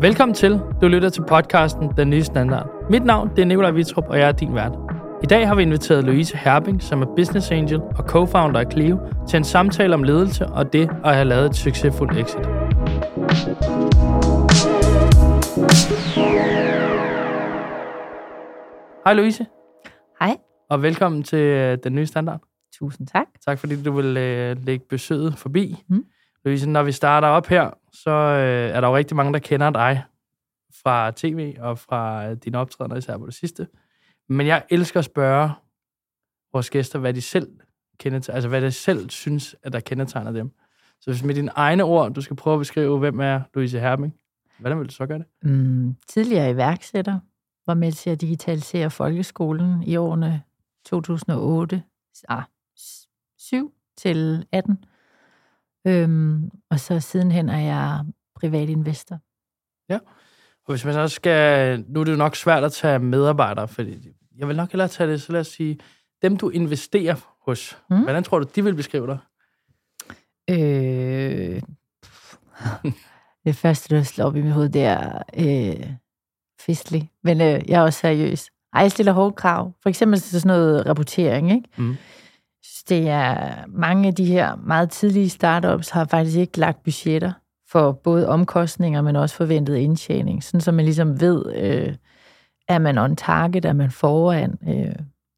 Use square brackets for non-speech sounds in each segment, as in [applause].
Velkommen til. Du lytter til podcasten Den Nye Standard. Mit navn det er Nikolaj Vitrup, og jeg er din vært. I dag har vi inviteret Louise Herbing, som er business angel og co-founder af Clio, til en samtale om ledelse og det at have lavet et succesfuldt exit. Hej Louise, Hej. og velkommen til øh, Den Nye Standard. Tusind tak. Tak fordi du vil øh, lægge besøget forbi. Mm. Louise, når vi starter op her, så øh, er der jo rigtig mange, der kender dig fra tv og fra øh, dine optrædener, især på det sidste. Men jeg elsker at spørge vores gæster, hvad de selv kender til, altså hvad de selv synes, at der kendetegner dem. Så hvis med dine egne ord, du skal prøve at beskrive, hvem er Louise Herming, hvordan vil du så gøre det? Mm, tidligere iværksætter var med til at digitalisere folkeskolen i årene 2008, ah, 7 til 18. Øhm, og så sidenhen er jeg privat investor. Og hvis man så skal... Nu er det jo nok svært at tage medarbejdere, for jeg vil nok hellere tage det, så lad os sige, dem du investerer hos, mm. Hvordan tror du, de vil beskrive dig? Øh, [laughs] det første, der slår op i mit hoved, det er øh, festlig. Men øh, jeg er også seriøs. Ej, jeg stiller hårde krav. For eksempel til sådan noget rapportering, ikke? Mm. Det er mange af de her meget tidlige startups har faktisk ikke lagt budgetter for både omkostninger, men også forventet indtjening. Sådan så man ligesom ved, øh, er man on target, er man foran. Øh,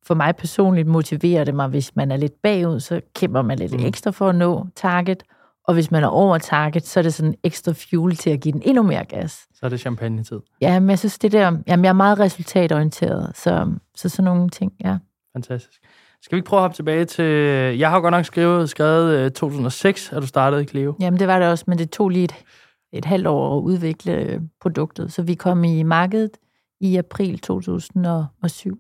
for mig personligt motiverer det mig, hvis man er lidt bagud, så kæmper man lidt mm. ekstra for at nå target. Og hvis man er over target, så er det sådan ekstra fuel til at give den endnu mere gas. Så er det champagne-tid. Ja, men jeg synes, det der, jamen jeg er meget resultatorienteret, så, så sådan nogle ting, ja. Fantastisk. Skal vi ikke prøve at hoppe tilbage til... Jeg har godt nok skrevet, skrevet øh, 2006, at du startede i Cleo. Jamen, det var det også, men det tog lige et, et halvt år at udvikle øh, produktet. Så vi kom i markedet i april 2007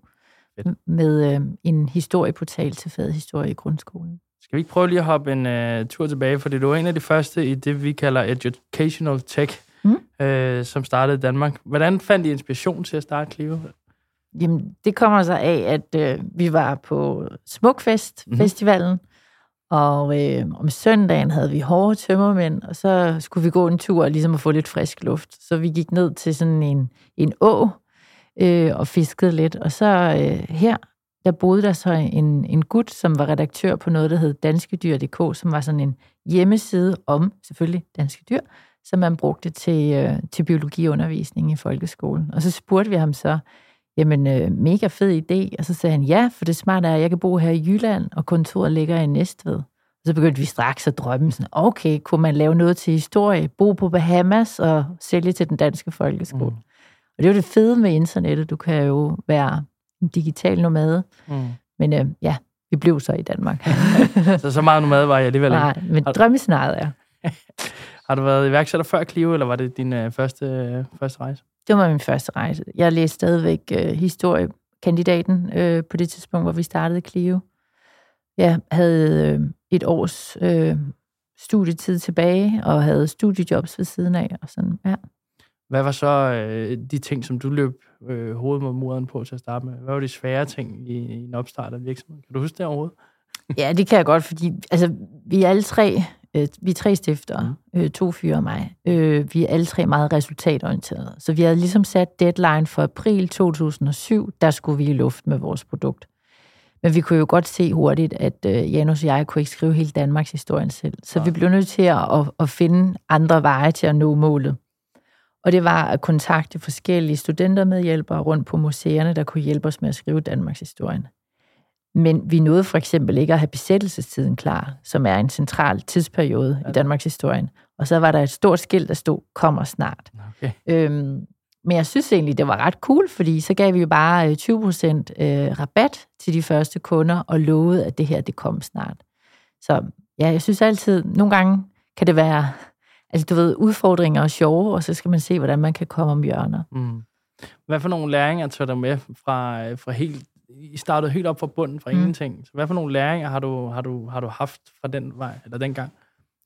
Fedt. med øh, en historieportal til fadhistorie i grundskolen. Skal vi ikke prøve lige at hoppe en uh, tur tilbage, for du var en af de første i det, vi kalder educational tech, Mm. øh, som startede i Danmark. Hvordan fandt I inspiration til at starte Clio? Jamen, det kommer så af, at øh, vi var på Smukfest Mhm. Festivalen, og øh, om søndagen havde vi hårde tømmermænd, og så skulle vi gå en tur og ligesom at få lidt frisk luft. Så vi gik ned til sådan en, en å øh, og fiskede lidt, og så øh, her, der boede der så en, en gut, som var redaktør på noget, der hed danskedyr.dk, som var sådan en hjemmeside om, selvfølgelig, danske dyr, som man brugte til, øh, til biologiundervisning i folkeskolen. Og så spurgte vi ham så, jamen øh, mega fed idé, og så sagde han, ja, for det smarte er, at jeg kan bo her i Jylland, og kontoret ligger i Næstved. Og så begyndte vi straks at drømme sådan, okay, kunne man lave noget til historie, bo på Bahamas og sælge til den danske folkeskole. Mm. Og det er jo det fede med internettet, du kan jo være en digital nomade, Mm. men øh, ja, vi blev så i Danmark. [laughs] Så så meget nomad var jeg alligevel ikke. Nej, men drømmescenariet er. [laughs] Har du været iværksætter før Clio, eller var det din øh, første, øh, første rejse? Det var min første rejse. Jeg læste stadigvæk øh, historiekandidaten øh, på det tidspunkt, hvor vi startede Clio. Jeg havde øh, et års øh, studietid tilbage, og havde studiejobs ved siden af. Og sådan, ja. Hvad var så øh, de ting, som du løb øh, hovedet mod muren på til at starte med? Hvad var de svære ting i, i en opstart af virksomhed? Kan du huske det overhovedet? ja, det kan jeg godt, fordi altså, vi alle tre, øh, vi er tre stiftere, øh, to fyre og mig. Øh, vi er alle tre meget resultatorienterede. Så vi havde ligesom sat deadline for april 2007, der skulle vi i luft med vores produkt. Men vi kunne jo godt se hurtigt, at øh, Janus og jeg kunne ikke skrive hele Danmarks historien selv. Så Nej. vi blev nødt til at, at, at finde andre veje til at nå målet. Og det var at kontakte forskellige studentermedhjælpere rundt på museerne, der kunne hjælpe os med at skrive Danmarks historien. Men vi nåede for eksempel ikke at have besættelsestiden klar, som er en central tidsperiode Ja. i Danmarks historien. Og så var der et stort skilt, der stod, kommer snart. Okay. Øhm, men jeg synes egentlig, det var ret cool, fordi så gav vi jo bare øh, 20% øh, rabat til de første kunder, og lovede, at det her, det kom snart. Så ja, jeg synes altid, nogle gange kan det være, altså du ved, udfordringer og sjove, og så skal man se, hvordan man kan komme om hjørner. Mm. Hvad for nogle læringer tager du med fra, øh, fra helt... I startede helt op fra bunden, fra mm. Ingenting. Så hvad for nogle læringer har du, har du, har du haft fra den vej, eller den gang?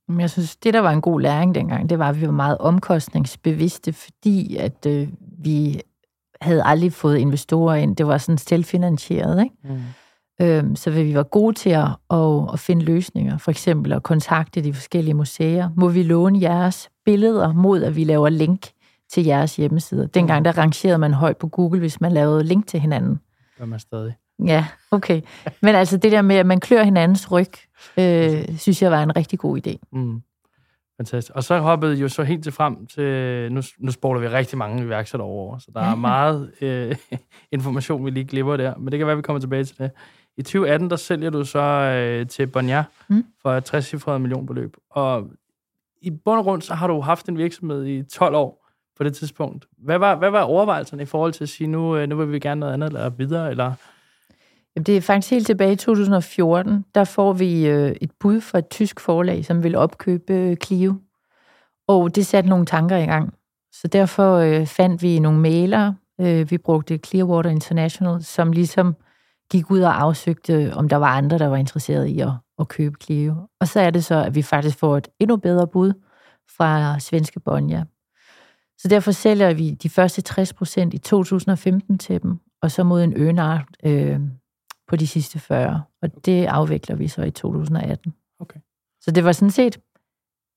Men jeg synes, det der var en god læring dengang, det var, at vi var meget omkostningsbevidste, fordi at øh, vi havde aldrig fået investorer ind. Det var sådan selvfinansieret, ikke? Mm. Øhm, så vi var gode til at, at, at finde løsninger. For eksempel at kontakte de forskellige museer. Må vi låne jeres billeder mod, at vi laver link til jeres hjemmesider. Dengang der rangerede man højt på Google, hvis man lavede link til hinanden. Gør man stadig. Ja, okay. Men altså det der med, at man klør hinandens ryg, øh, synes jeg var en rigtig god idé. Mm. Fantastisk. Og så hoppede jo så helt til frem til, nu, nu spoler vi rigtig mange iværksættere over, så der er meget øh, [laughs] information, vi lige glipper der, men det kan være, vi kommer tilbage til det. I 2018, der sælger du så øh, til Bonja Mm. for et 60-cifret millionbeløb. Og i bund og grund, så har du haft en virksomhed i 12 år på det tidspunkt. Hvad var, hvad var overvejelserne i forhold til at sige, nu, øh, nu vil vi gerne noget andet, eller videre, eller... Jamen, det er faktisk helt tilbage i 2014, der får vi øh, et bud fra et tysk forlag, som vil opkøbe øh, Clio. Og det satte nogle tanker i gang. Så derfor øh, fandt vi nogle malere. Øh, vi brugte Clearwater International, som ligesom gik ud og afsøgte, om der var andre, der var interesseret i at, at købe Clio. Og så er det så, at vi faktisk får et endnu bedre bud fra svenske Bonja. Så derfor sælger vi de første 60 procent i 2015 til dem, og så mod en earnout øh, på de sidste 40. Og det afvikler vi så i 2018. Okay. Så det var sådan set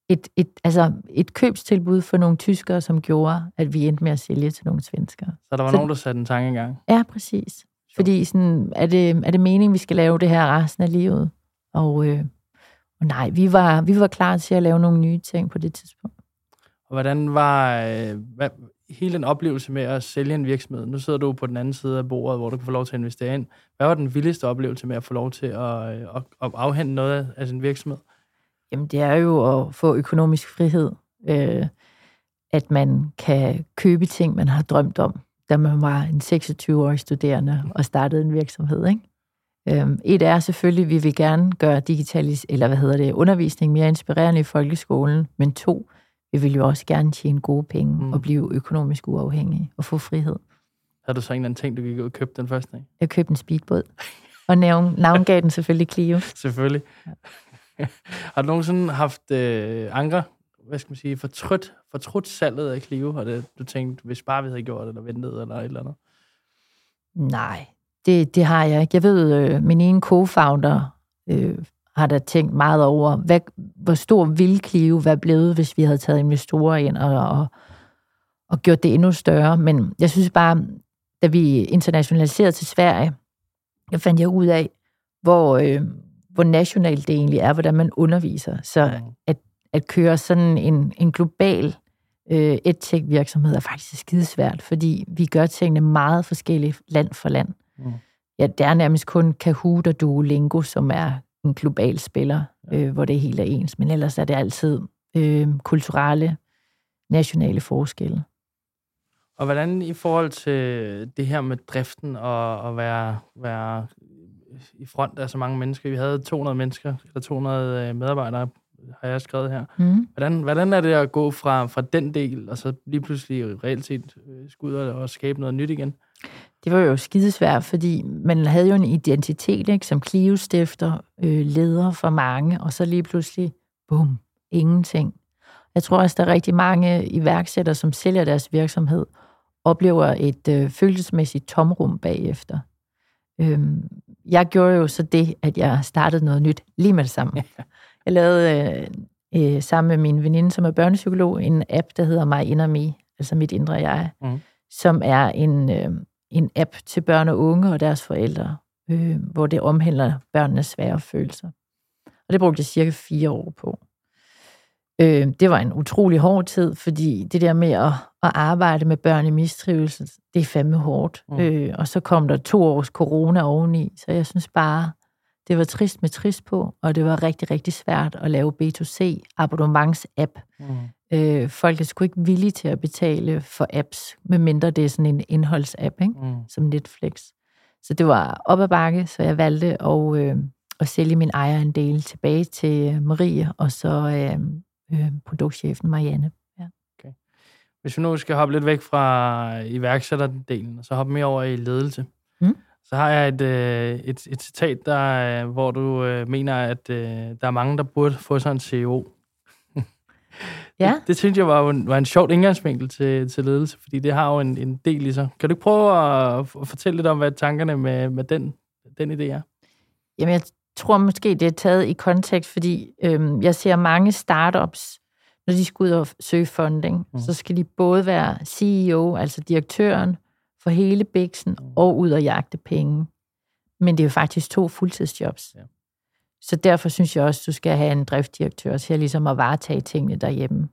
et, et, altså et købstilbud for nogle tyskere, som gjorde, at vi endte med at sælge til nogle svenskere. Så der var Så- nogen, der satte en tanke i gang. Ja, præcis. Fordi sådan, er, det, er det meningen, vi skal lave det her resten af livet? Og, øh, og nej, vi var, vi var klar til at lave nogle nye ting på det tidspunkt. Og hvordan var øh, hvad, hele den oplevelse med at sælge en virksomhed? Nu sidder du på den anden side af bordet, hvor du kan få lov til at investere ind. Hvad var den vildeste oplevelse med at få lov til at, øh, at, at afhente noget af sin virksomhed? Jamen, det er jo at få økonomisk frihed. Øh, at man kan købe ting, man har drømt om, da man var en 26-årig studerende og startede en virksomhed. Ikke? Øhm, et er selvfølgelig, at vi vil gerne gøre digitalis eller hvad hedder det, undervisning mere inspirerende i folkeskolen, men to, vi vil jo også gerne tjene gode penge Mm. og blive økonomisk uafhængige og få frihed. Havde du så en eller anden ting, du gik ud og købte den første? Ikke? Jeg købte en speedbåd, og navn, navngav den selvfølgelig Clio. [laughs] Selvfølgelig. har du nogensinde haft øh, andre, hvad skal man sige, fortrudt, fortrudt salget af Clio, og det, du tænkte, hvis bare vi havde gjort det, eller ventet, eller et eller andet? Nej, det, det har jeg ikke. Jeg ved, øh, min ene co-founder øh, har da tænkt meget over, hvad, hvor stor ville Clio være blevet, hvis vi havde taget investorer ind og, og, og gjort det endnu større. Men jeg synes bare, da vi internationaliserede til Sverige, der fandt jeg ud af, hvor, øh, hvor nationalt det egentlig er, hvordan man underviser. Så Mm. at køre sådan en, en global øh, edtech-virksomhed er faktisk skidesvært, fordi vi gør tingene meget forskelligt land for land. Mm. Ja, det er nærmest kun Kahoot og Duolingo, som er en global spiller, øh, hvor det hele er ens. Men ellers er det altid øh, kulturelle, nationale forskelle. Og hvordan i forhold til det her med driften og at være, være i front af så mange mennesker? Vi havde 200 mennesker, eller 200 øh, medarbejdere, har jeg skrevet her. Mm. Hvordan, hvordan er det at gå fra, fra den del, og så lige pludselig reelt set øh, skulle ud og skabe noget nyt igen? Det var jo skidesvært, fordi man havde jo en identitet, ikke, som Clio-stifter, øh, leder for mange, og så lige pludselig, bum, ingenting. Jeg tror også, der er rigtig mange iværksættere, som sælger deres virksomhed, oplever et øh, følelsesmæssigt tomrum bagefter. Øhm, jeg gjorde jo så det, at jeg startede noget nyt lige med det samme. Jeg lavede øh, øh, sammen med min veninde, som er børnepsykolog, en app, der hedder My Inner Me, altså mit indre jeg, Mhm. som er en, øh, en app til børn og unge og deres forældre, øh, hvor det omhandler børnenes svære følelser. Og det brugte jeg cirka fire år på. Øh, det var en utrolig hård tid, fordi det der med at, at arbejde med børn i mistrivelse, det er fandme hårdt. Mm. Øh, og så kom der to års corona oveni, så jeg synes bare, det var trist med trist på, og det var rigtig, rigtig svært at lave B2C abonnements-app. Mm. Øh, folk er sgu ikke villige til at betale for apps, medmindre det er sådan en indholdsapp, ikke? Mm. som Netflix. Så det var op ad bakke, så jeg valgte at, øh, at sælge min ejerandel tilbage til øh, Marie, og så øh, øh, produktchefen Marianne. Hvis vi nu skal hoppe lidt væk fra iværksætterdelen, og så hoppe mere over i ledelse, Mm. så har jeg et, øh, et, et citat, der, øh, hvor du øh, mener, at øh, der er mange, der burde få sådan en CEO. [laughs] Ja. Det, det synes jeg var, en, var en sjov indgangsvinkel til, til ledelse, fordi det har jo en, en del i sig. Kan du ikke prøve at, at fortælle lidt om, hvad tankerne med, med den, den idé er? Jamen, jeg tror måske, det er taget i kontekst, fordi øhm, jeg ser mange startups, når de skal ud og søge funding, mm. så skal de både være CEO, altså direktøren for hele Bixen, mm. og ud og jagte penge. Men det er jo faktisk to fuldtidsjobs. Ja. Så derfor synes jeg også, du skal have en driftdirektør til ligesom at varetage tingene derhjemme.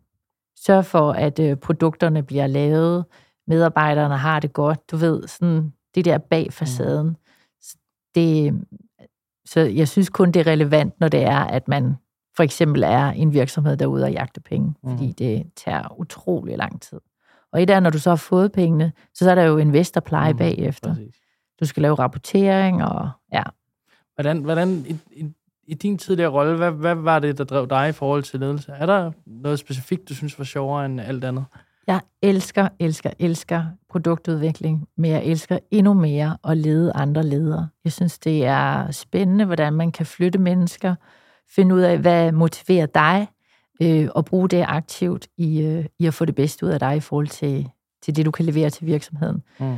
Sørg for, at øh, produkterne bliver lavet, medarbejderne har det godt. Du ved, sådan det der bag mm. facaden. Mm. Det, så jeg synes kun, det er relevant, når det er, at man for eksempel er en virksomhed, der er ude og jagte penge, mm. fordi det tager utrolig lang tid. Og et er, når du så har fået pengene, så er der jo investorpleje mm. bagefter. Præcis. Du skal lave rapportering, og ja. Hvordan, hvordan i, i, i din tidligere rolle, hvad, hvad var det, der drev dig i forhold til ledelse? Er der noget specifikt, du synes var sjovere end alt andet? Jeg elsker, elsker, elsker produktudvikling, men jeg elsker endnu mere at lede andre ledere. Jeg synes, det er spændende, hvordan man kan flytte mennesker, finde ud af, hvad motiverer dig, øh, og bruge det aktivt i, øh, i at få det bedste ud af dig i forhold til, til det, du kan levere til virksomheden. Mm.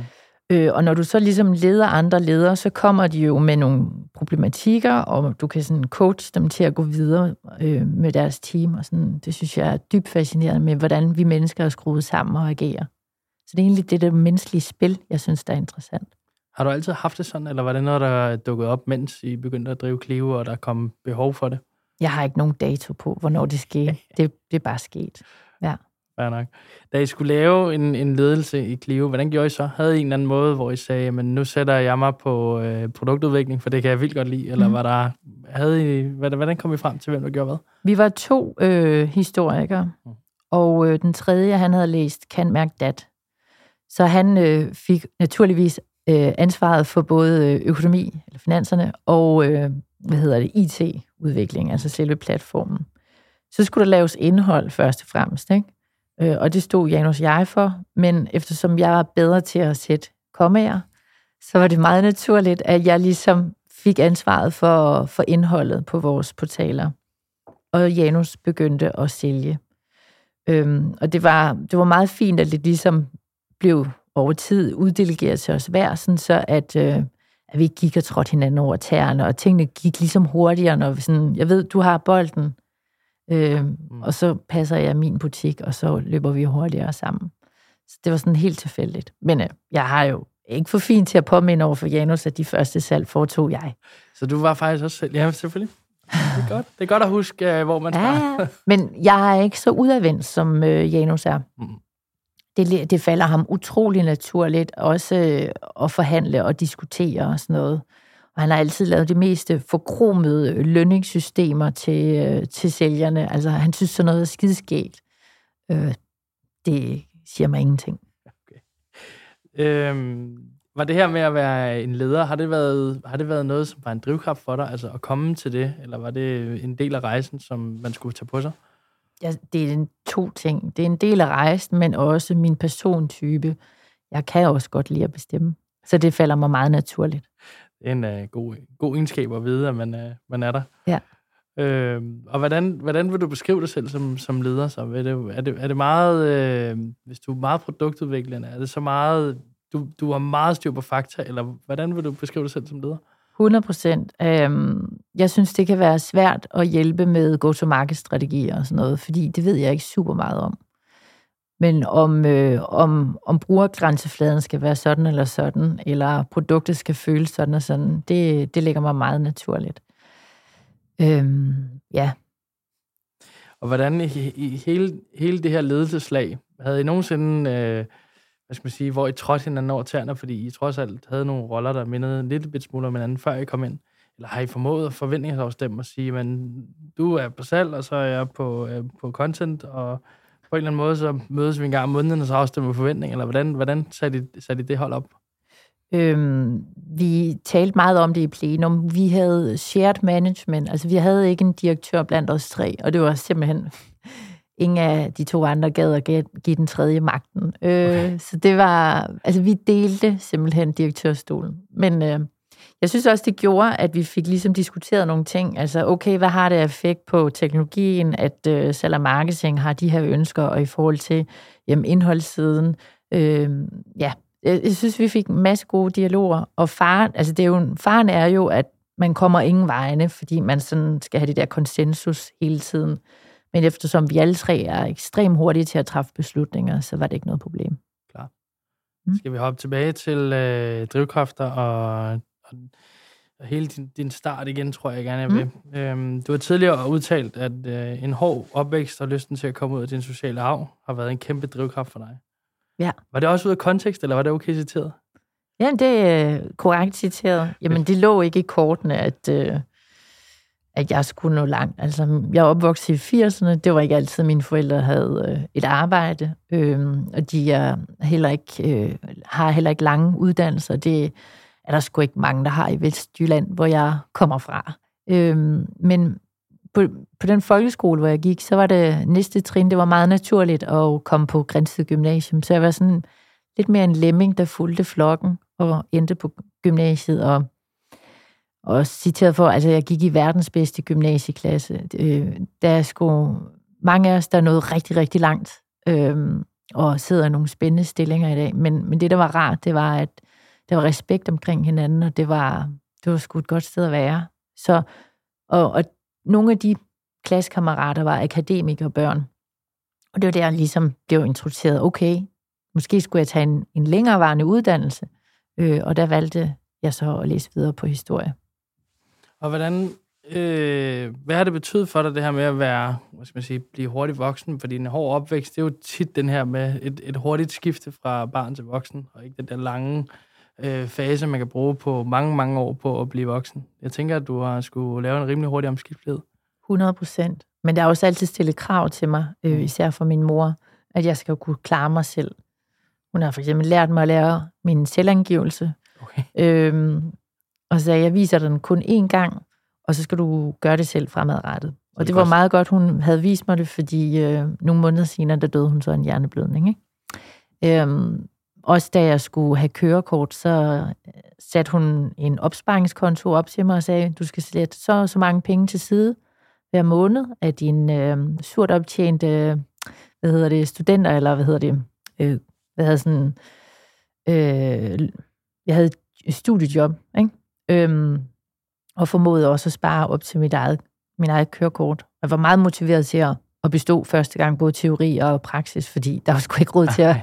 Øh, og når du så ligesom leder andre ledere, så kommer de jo med nogle problematikker, og du kan sådan coach dem til at gå videre øh, med deres team. Og sådan, det synes jeg er dybt fascinerende med, hvordan vi mennesker er skruet sammen og agerer. Så det er egentlig det der menneskelige spil, jeg synes, der er interessant. Har du altid haft det sådan, eller var det noget, der dukkede op, mens I begyndte at drive Clio, og der kom behov for det? Jeg har ikke nogen dato på, hvornår det skete. Det, det er bare sket. Ja. Ja, nok. Da I skulle lave en, en ledelse i Clio, hvordan gjorde I så? Havde I en eller anden måde, hvor I sagde, men nu sætter jeg mig på øh, produktudvikling, for det kan jeg vildt godt lide, eller mm. var der, havde I, hvordan kom I frem til, hvem der gjorde hvad? Vi var to øh, historikere, mm. og øh, den tredje, han havde læst Kan Mærke Dat. Så han øh, fik naturligvis øh, ansvaret for både øh, økonomi, eller finanserne, og øh, hvad hedder det, IT-udvikling, altså selve platformen. Så skulle der laves indhold først og fremmest, ikke? Øh, og det stod Janus jeg for, men eftersom jeg var bedre til at sætte kommaer, så var det meget naturligt, at jeg ligesom fik ansvaret for, for indholdet på vores portaler. Og Janus begyndte at sælge. Øhm, og det var, det var meget fint, at det ligesom blev over tid uddelegeret til os hver, sådan så at, øh, at vi gik og trådte hinanden over tæerne, og tingene gik ligesom hurtigere, når vi sådan, jeg ved, du har bolden, øh, mm. og så passer jeg min butik, og så løber vi hurtigere sammen. Så det var sådan helt tilfældigt. Men øh, jeg har jo ikke for fint til at påminde over for Janus, at de første salg foretog jeg. Så du var faktisk også selv? Ja, selvfølgelig. Det er godt, det er godt at huske, øh, hvor man starter. Ja, men jeg er ikke så udadvendt, som øh, Janus er. Mm det, det falder ham utrolig naturligt også øh, at forhandle og diskutere og sådan noget. Og han har altid lavet de meste forkromede lønningssystemer til, øh, til sælgerne. Altså, han synes sådan noget er skideskægt. Øh, det siger mig ingenting. Okay. Øhm, var det her med at være en leder, har det, været, har det været noget, som var en drivkraft for dig, altså at komme til det, eller var det en del af rejsen, som man skulle tage på sig? ja, det er en to ting. Det er en del af rejsen, men også min persontype. Jeg kan også godt lide at bestemme. Så det falder mig meget naturligt. Er en uh, god, god egenskab at vide, at man, uh, man er der. Ja. Øh, og hvordan, hvordan vil du beskrive dig selv som, som leder? Så? Er, det, er, det, er det meget, øh, hvis du er meget produktudviklende, er det så meget, du, du har meget styr på fakta, eller hvordan vil du beskrive dig selv som leder? 100 procent. Øhm, jeg synes, det kan være svært at hjælpe med go-to-market-strategier og sådan noget, fordi det ved jeg ikke super meget om. Men om, øh, om, om brugergrænsefladen skal være sådan eller sådan, eller produktet skal føles sådan og sådan, det, det ligger mig meget naturligt. Øhm, ja. Og hvordan i, i hele, hele det her ledelseslag, havde I nogensinde... Øh, hvad skal man sige, hvor I trådte hinanden over tæerne, fordi I trods alt havde nogle roller, der mindede en lille bit smule om hinanden, før I kom ind? Eller har I formået at forventningsafstemme og sige, men du er på salg, og så er jeg på, øh, på content, og på en eller anden måde, så mødes vi en gang om måneden, og så afstemmer forventning, eller hvordan, hvordan satte, I, satte I det hold op? Øhm, vi talte meget om det i plenum. Vi havde shared management, altså vi havde ikke en direktør blandt os tre, og det var simpelthen ingen af de to andre gad at give den tredje magten. Øh, okay. Så det var, altså vi delte simpelthen direktørstolen. Men øh, jeg synes også, det gjorde, at vi fik ligesom diskuteret nogle ting. Altså, okay, hvad har det effekt på teknologien, at øh, salg og marketing har de her ønsker, og i forhold til jamen, indholdssiden. Øh, ja, jeg synes, vi fik en masse gode dialoger. Og faren, altså det er jo, faren er jo, at man kommer ingen vegne, fordi man sådan skal have det der konsensus hele tiden. Men eftersom vi alle tre er ekstremt hurtige til at træffe beslutninger, så var det ikke noget problem. Mm. Skal vi hoppe tilbage til øh, drivkræfter og, og, og hele din, din start igen, tror jeg gerne, jeg vil. Mm. Øhm, du har tidligere udtalt, at øh, en hård opvækst og lysten til at komme ud af din sociale arv har været en kæmpe drivkraft for dig. Ja. Var det også ud af kontekst, eller var det okay citeret? Ja, det er korrekt citeret. Jamen, det lå ikke i kortene, at, øh, at jeg skulle nå langt. Altså, jeg er opvokset i 80'erne. Det var ikke altid, at mine forældre havde øh, et arbejde. Øh, og de er heller ikke, øh, har heller ikke lange uddannelser. Det er der sgu ikke mange, der har i Vestjylland, hvor jeg kommer fra. Øhm, men på, på den folkeskole, hvor jeg gik, så var det næste trin, det var meget naturligt at komme på Grænsted Gymnasium. Så jeg var sådan lidt mere en lemming, der fulgte flokken og endte på gymnasiet. Og, og citeret for, altså jeg gik i verdens bedste gymnasieklasse. Øh, der er sgu mange af os, der nåede rigtig, rigtig langt. Øh, og sidder i nogle spændende stillinger i dag. Men, men det, der var rart, det var, at der var respekt omkring hinanden, og det var, det var sgu et godt sted at være. Så, og, og nogle af de klassekammerater var akademikere børn. Og det var der, jeg ligesom blev introduceret. Okay, måske skulle jeg tage en, en længerevarende uddannelse. Øh, og der valgte jeg så at læse videre på historie. Og hvordan, øh, hvad har det betydet for dig, det her med at være, hvad skal man sige, blive hurtigt voksen? Fordi en hård opvækst, det er jo tit den her med et, et hurtigt skifte fra barn til voksen, og ikke den der lange øh, fase, man kan bruge på mange, mange år på at blive voksen. Jeg tænker, at du har skulle lave en rimelig hurtig omskiftelighed. 100 procent. Men der er også altid stillet krav til mig, øh, især for min mor, at jeg skal kunne klare mig selv. Hun har for eksempel lært mig at lære min selvangivelse. Okay. Øhm, og så sagde, jeg viser den kun én gang, og så skal du gøre det selv fremadrettet. Og det, det var godt. meget godt, hun havde vist mig det, fordi øh, nogle måneder senere, der døde hun så en hjerneblødning. Ikke? Øhm, også da jeg skulle have kørekort, så øh, satte hun en opsparingskonto op til mig og sagde, du skal sætte så så mange penge til side hver måned af din øh, surt optjente, hvad hedder det, studenter, eller hvad hedder det, øh, hvad hedder sådan, øh, jeg havde et studiejob, ikke? Øhm, og formåede også at spare op til mit eget, min eget kørekort. Jeg var meget motiveret til at, at bestå første gang, både teori og praksis, fordi der var sgu ikke råd til at,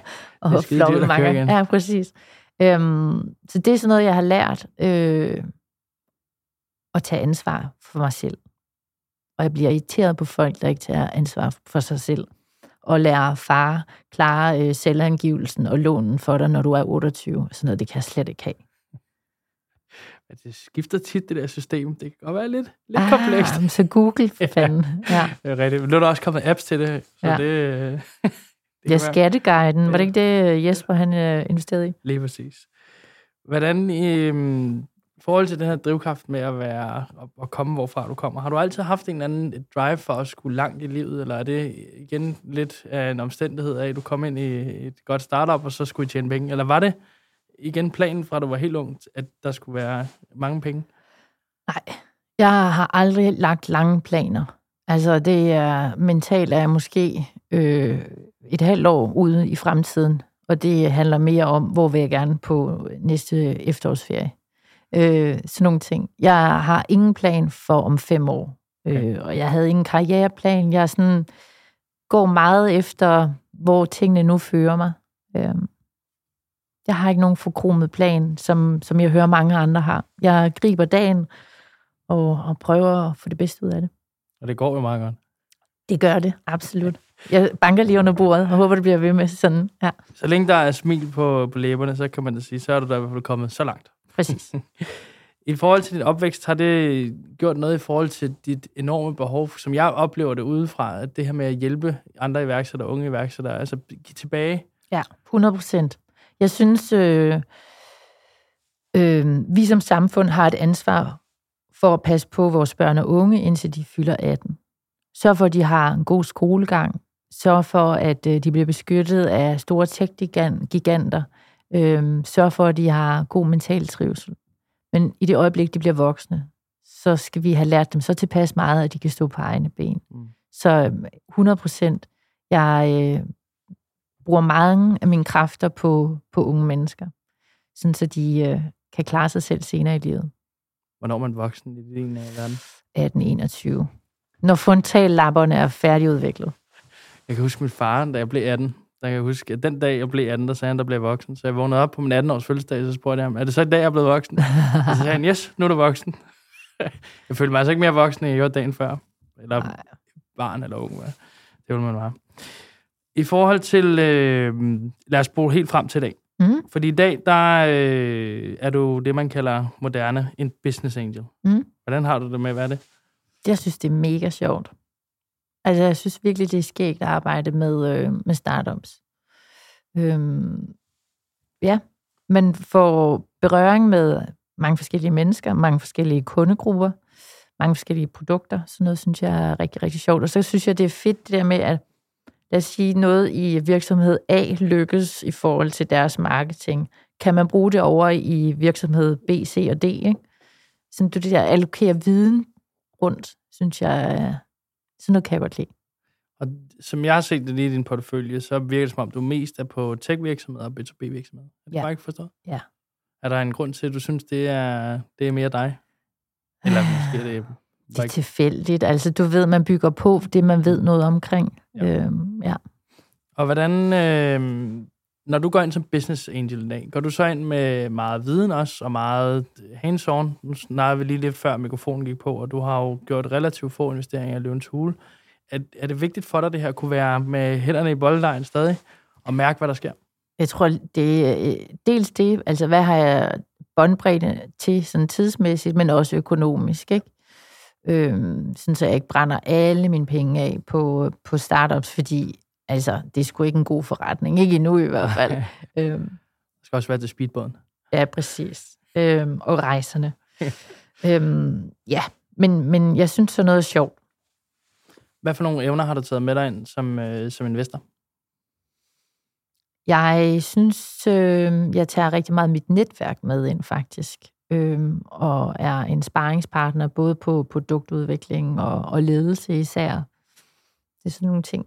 at, at floppe mange. Ja, præcis. Øhm, så det er sådan noget, jeg har lært øh, at tage ansvar for mig selv. Og jeg bliver irriteret på folk, der ikke tager ansvar for sig selv og lære far klare øh, selvangivelsen og lånen for dig, når du er 28. Sådan noget, det kan jeg slet ikke have. Men det skifter tit, det der system. Det kan godt være lidt, lidt ah, komplekst. Så Google, for [laughs] fanden. Ja. det er rigtigt. Men nu er der også kommet apps til det, så ja. det... [laughs] det ja, Skatteguiden. Var det ikke det, Jesper han øh, investerede i? Lige præcis. Hvordan, øh, i forhold til den her drivkraft med at være at komme, hvorfra du kommer, har du altid haft en eller anden drive for at skulle langt i livet, eller er det igen lidt af en omstændighed af, at du kom ind i et godt startup, og så skulle I tjene penge? Eller var det igen planen fra, at du var helt ung, at der skulle være mange penge? Nej, jeg har aldrig lagt lange planer. Altså, det er mentalt er måske øh, et halvt år ude i fremtiden, og det handler mere om, hvor vil jeg gerne på næste efterårsferie. Øh, sådan nogle ting. Jeg har ingen plan for om fem år. Øh, og jeg havde ingen karriereplan. Jeg sådan går meget efter, hvor tingene nu fører mig. Øh, jeg har ikke nogen forkromet plan, som, som jeg hører mange andre har. Jeg griber dagen og, og prøver at få det bedste ud af det. Og det går jo meget godt. Det gør det, absolut. Jeg banker lige under bordet og håber, det bliver ved med sådan. Ja. Så længe der er smil på, på læberne, så kan man da sige, så er du da i hvert fald kommet så langt. Præcis. [laughs] I forhold til din opvækst, har det gjort noget i forhold til dit enorme behov, som jeg oplever det udefra, at det her med at hjælpe andre iværksættere, unge iværksættere, altså give tilbage? Ja, 100 procent. Jeg synes, øh, øh, vi som samfund har et ansvar for at passe på vores børn og unge, indtil de fylder 18. Sørg for, at de har en god skolegang. Sørg for, at øh, de bliver beskyttet af store tech-giganter. Øh, sørg for, at de har god mental trivsel. Men i det øjeblik, de bliver voksne, så skal vi have lært dem så tilpas meget, at de kan stå på egne ben. Mm. Så 100 procent, jeg øh, bruger mange af mine kræfter på, på unge mennesker, sådan så de øh, kan klare sig selv senere i livet. Hvornår er man voksen i din verden? 18-21. når frontallapperne er færdigudviklet. Jeg kan huske min far, da jeg blev 18. Der kan jeg huske, at den dag, jeg blev 18, der sagde han, der blev voksen. Så jeg vågnede op på min 18-års fødselsdag, så spurgte jeg ham, er det så i dag, jeg er blevet voksen? [laughs] og så sagde han, yes, nu er du voksen. [laughs] jeg følte mig altså ikke mere voksen, end jeg gjorde dagen før. Eller Nej. barn eller ung. hvad Det vil man være. I forhold til, øh, lad os bruge helt frem til i dag. Mm. Fordi i dag, der øh, er du det, man kalder moderne en business angel. Mm. Hvordan har du det med at være det? Jeg synes, det er mega sjovt. Altså, jeg synes virkelig, det er skægt at arbejde med, øh, med startups. Øhm, ja, man får berøring med mange forskellige mennesker, mange forskellige kundegrupper, mange forskellige produkter. Sådan noget synes jeg er rigtig, rigtig sjovt. Og så synes jeg, det er fedt det der med, at lad os sige, noget i virksomhed A lykkes i forhold til deres marketing. Kan man bruge det over i virksomhed B, C og D? Ikke? Sådan du det der allokere viden rundt, synes jeg, sådan noget kan jeg godt lide. Og som jeg har set det lige i din portefølje, så virker det som om, du mest er på tech-virksomheder og B2B-virksomheder. Er det Ja. bare ikke forstået? Ja. Er der en grund til, at du synes, det er, det er mere dig? Eller måske er det... Det er tilfældigt. Altså, du ved, man bygger på det, man ved noget omkring. Ja. Øhm, ja. Og hvordan, øh, når du går ind som business angel i dag, går du så ind med meget viden også, og meget hands-on? Nu snakkede vi lige lidt før mikrofonen gik på, og du har jo gjort relativt få investeringer i Løvens Hule. Er, er det vigtigt for dig, det her kunne være med hænderne i bolddejen stadig, og mærke, hvad der sker? Jeg tror, det er dels det, altså hvad har jeg båndbredde til sådan tidsmæssigt, men også økonomisk, ikke? Øhm, sådan så jeg ikke brænder alle mine penge af på, på startups, fordi altså, det er sgu ikke en god forretning. Ikke endnu i hvert fald. øhm, Det skal også være til speedbåden. Ja, præcis. Øhm, og rejserne. øhm, ja, men, men jeg synes, sådan noget er sjovt. Hvad for nogle evner har du taget med dig ind som, øh, som investor? Jeg synes, øh, jeg tager rigtig meget mit netværk med ind, faktisk. Øhm, og er en sparringspartner både på produktudvikling og, og ledelse især. Det er sådan nogle ting.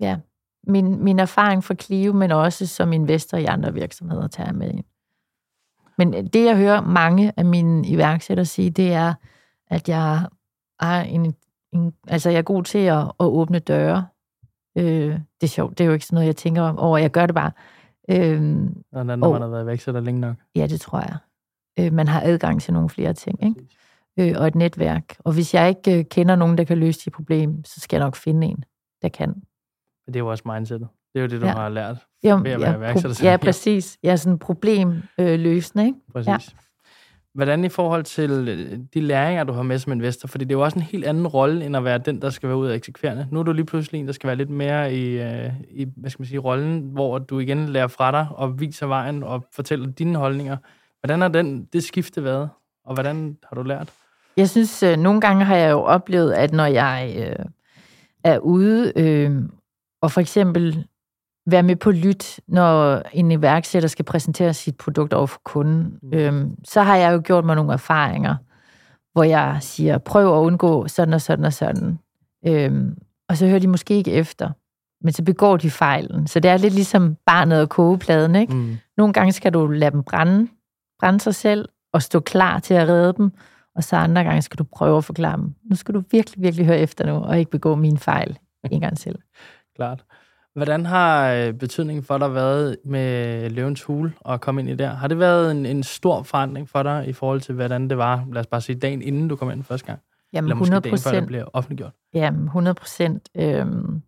Ja. Min, min erfaring fra Clio, men også som investor i andre virksomheder, tager jeg med ind. Men det, jeg hører mange af mine iværksættere sige, det er, at jeg er, en, en, altså jeg er god til at, at åbne døre. Øh, det er sjovt. Det er jo ikke sådan noget, jeg tænker over. Jeg gør det bare. Øh, Når, når Og- man har været iværksætter længe nok. Ja, det tror jeg. Øh, man har adgang til nogle flere ting, ikke? Øh, og et netværk. Og hvis jeg ikke øh, kender nogen, der kan løse de problem, så skal jeg nok finde en, der kan. Men det er jo også mindsetet. Det er jo det, du Ja. har lært. Jo, Ved at være ja, iværksætter ja, præcis. Jeg er sådan en problemløsende, ikke? Præcis. Ja. Ja. Hvordan i forhold til øh, de læringer, du har med som investor? Fordi det er jo også en helt anden rolle, end at være den, der skal være ud af eksekverende. Nu er du lige pludselig en, der skal være lidt mere i, øh, i hvad skal man sige, rollen, hvor du igen lærer fra dig og viser vejen og fortæller dine holdninger. Hvordan har den, det skifte været? Og hvordan har du lært? Jeg synes, øh, nogle gange har jeg jo oplevet, at når jeg øh, er ude øh, og for eksempel være med på lyt, når en iværksætter skal præsentere sit produkt over for kunden, Mm. øh, så har jeg jo gjort mig nogle erfaringer, hvor jeg siger, prøv at undgå sådan og sådan og sådan. Øh, og så hører de måske ikke efter, men så begår de fejlen. Så det er lidt ligesom barnet og kogepladen, ikke? Mm. Nogle gange skal du lade dem brænde, brænde sig selv, og stå klar til at redde dem. Og så andre gange skal du prøve at forklare dem. Nu skal du virkelig, virkelig høre efter nu, og ikke begå min fejl en gang til. [laughs] Klart. Hvordan har øh, betydningen for dig været med Løvens Hule og komme ind i der? Har det været en, en stor forandring for dig i forhold til, hvordan det var, lad os bare sige, dagen inden du kom ind første gang? Jamen, Eller måske 100 dagen før det bliver offentliggjort? Jamen, 100 procent. Øhm,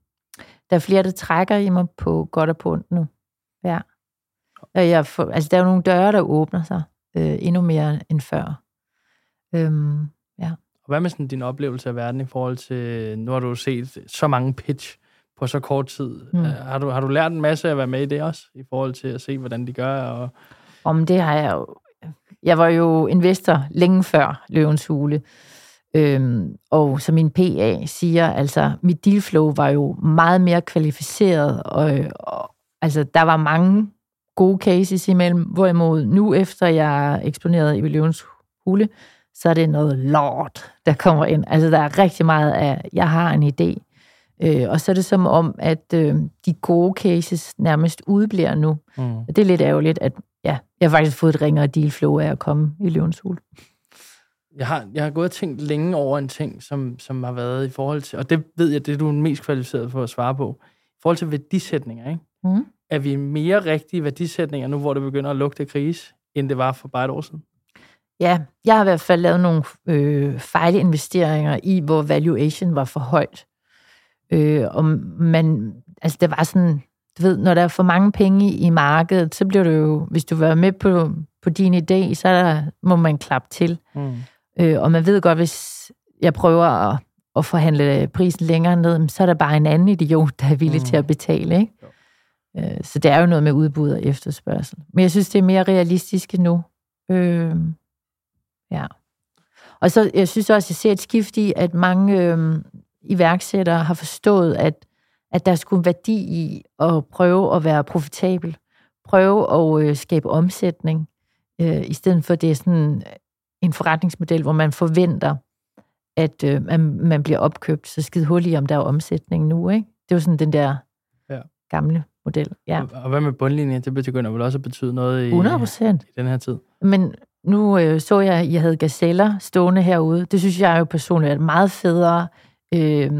der er flere, der trækker i mig på godt og på ondt nu. Ja. Og jeg får, altså, der er jo nogle døre, der åbner sig øh, endnu mere end før. Øhm, Og hvad med sådan din oplevelse af verden i forhold til, nu har du set så mange pitch på så kort tid. Mm. Mm. Har, du, har du lært en masse at være med i det også, i forhold til at se, hvordan de gør? Og, Om det har jeg jo... Jeg var jo investor længe før Løvens Hule. Øhm, og som min PA siger, altså mit dealflow var jo meget mere kvalificeret, og, og altså der var mange gode cases imellem, hvorimod nu efter jeg er eksponeret i Løvens Hule, så er det noget lort, der kommer ind. Altså der er rigtig meget af, jeg har en idé. Øh, og så er det som om, at øh, de gode cases nærmest udbliver nu. mm. Og det er lidt ærgerligt, at ja, jeg har faktisk fået et ringere dealflow af at komme i løvens hul. Jeg har, jeg har gået og tænkt længe over en ting, som, som har været i forhold til, og det ved jeg, det er du mest kvalificeret for at svare på, i forhold til værdisætninger, ikke? Mm. Er vi mere rigtige værdisætninger nu, hvor det begynder at lugte af krise, end det var for bare et år siden? Ja, jeg har i hvert fald lavet nogle øh, fejlinvesteringer i, hvor valuation var for højt. Øh, og man, altså det var sådan, du ved, når der er for mange penge i markedet, så bliver det jo, hvis du være med på, på din idé, så der, må man klappe til. Mm. Øh, og man ved godt, hvis jeg prøver at, at forhandle prisen længere ned, så er der bare en anden idiot, der er villig mm. til at betale. Ikke? Øh, så det er jo noget med udbud og efterspørgsel. Men jeg synes, det er mere realistisk nu. Øh, ja. Og så jeg synes også, at jeg ser et skift i, at mange øh, iværksættere har forstået, at, at der skulle værdi i at prøve at være profitabel. Prøve at øh, skabe omsætning, øh, i stedet for det er sådan en forretningsmodel, hvor man forventer, at øh, man, man bliver opkøbt, så skide hul i, om der er omsætning nu. Ikke? Det er jo sådan den der Ja. gamle model. Ja, Og, og hvad med bundlinjen? Det begynder vel også at betyde noget i, 100 procent. i den her tid. Men nu øh, så jeg, at I havde gazeller stående herude. Det synes jeg jo personligt er et meget federe øh,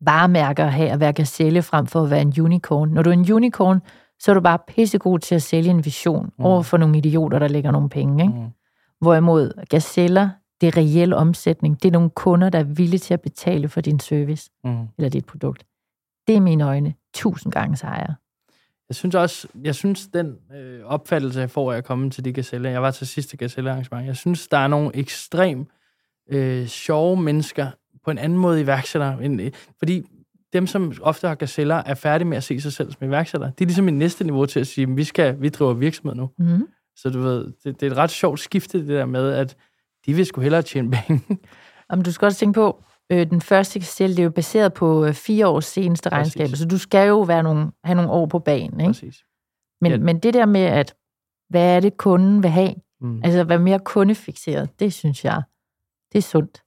varemærker at have at være gazelle frem for at være en unicorn. Når du er en unicorn, så er du bare pissegod til at sælge en vision mm. over for nogle idioter, der lægger nogle penge. Ikke? Mm. Hvorimod gazeller, det er reel omsætning. Det er nogle kunder, der er villige til at betale for din service Mm. eller dit produkt. Det er mine øjne tusind gange sejre. Jeg synes også, jeg synes, den øh, opfattelse, jeg får af at komme til de gazeller, jeg var til sidste gazellearrangement, jeg synes, der er nogle ekstrem øh, sjove mennesker, på en anden måde iværksættere, end, øh, fordi dem, som ofte har gazeller, er færdige med at se sig selv som iværksættere. Det er ligesom et næste niveau til at sige, at vi, skal, vi driver virksomhed nu. Mm. Så du ved, det, det er et ret sjovt skifte, det der med, at de vil sgu hellere tjene penge. Om du skal også tænke på, øh, den første gazelle, det er jo baseret på øh, fire års seneste Præcis. regnskaber, så du skal jo være nogle, have nogle år på banen. Ikke? Præcis. Men, Ja. ja. men det der med, at hvad er det, kunden vil have? Mm. Altså at være mere kundefixeret, det synes jeg, det er sundt.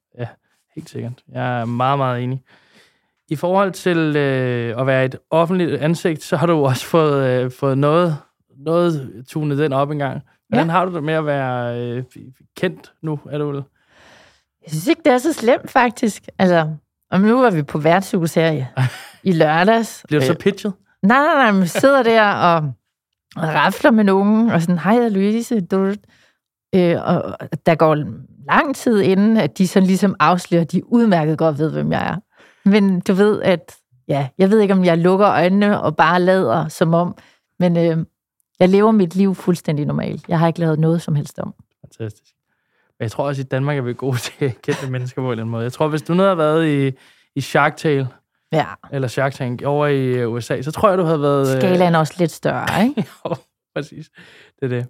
Helt sikkert. Jeg er meget, meget enig. I forhold til øh, at være et offentligt ansigt, så har du også fået, øh, fået noget, noget tunet den op engang. Hvordan Ja. har du det med at være øh, kendt nu, er du vel? Jeg synes ikke, det er så slemt, faktisk. Altså, og nu var vi på værtshus her i, i lørdags. Bliver du så Øh, pitchet? Nej, nej, nej, man sidder der og, og rafler med nogen, og sådan, hej, Louise. Du, øh, og der går lang tid inden, at de sådan ligesom afslører, at de udmærket godt ved, hvem jeg er. Men du ved, at ja, jeg ved ikke, om jeg lukker øjnene og bare lader som om, men øh, jeg lever mit liv fuldstændig normalt. Jeg har ikke lavet noget som helst om. Fantastisk. Men jeg tror også, at i Danmark er vi gode [laughs] til kendte mennesker på en eller anden måde. Jeg tror, hvis du nu havde været i, i Shark Tale, Ja, eller Shark Tank over i øh, USA, så tror jeg, du havde været... øh, skalaen er også lidt større, [laughs] ikke? jo, præcis. Det er det.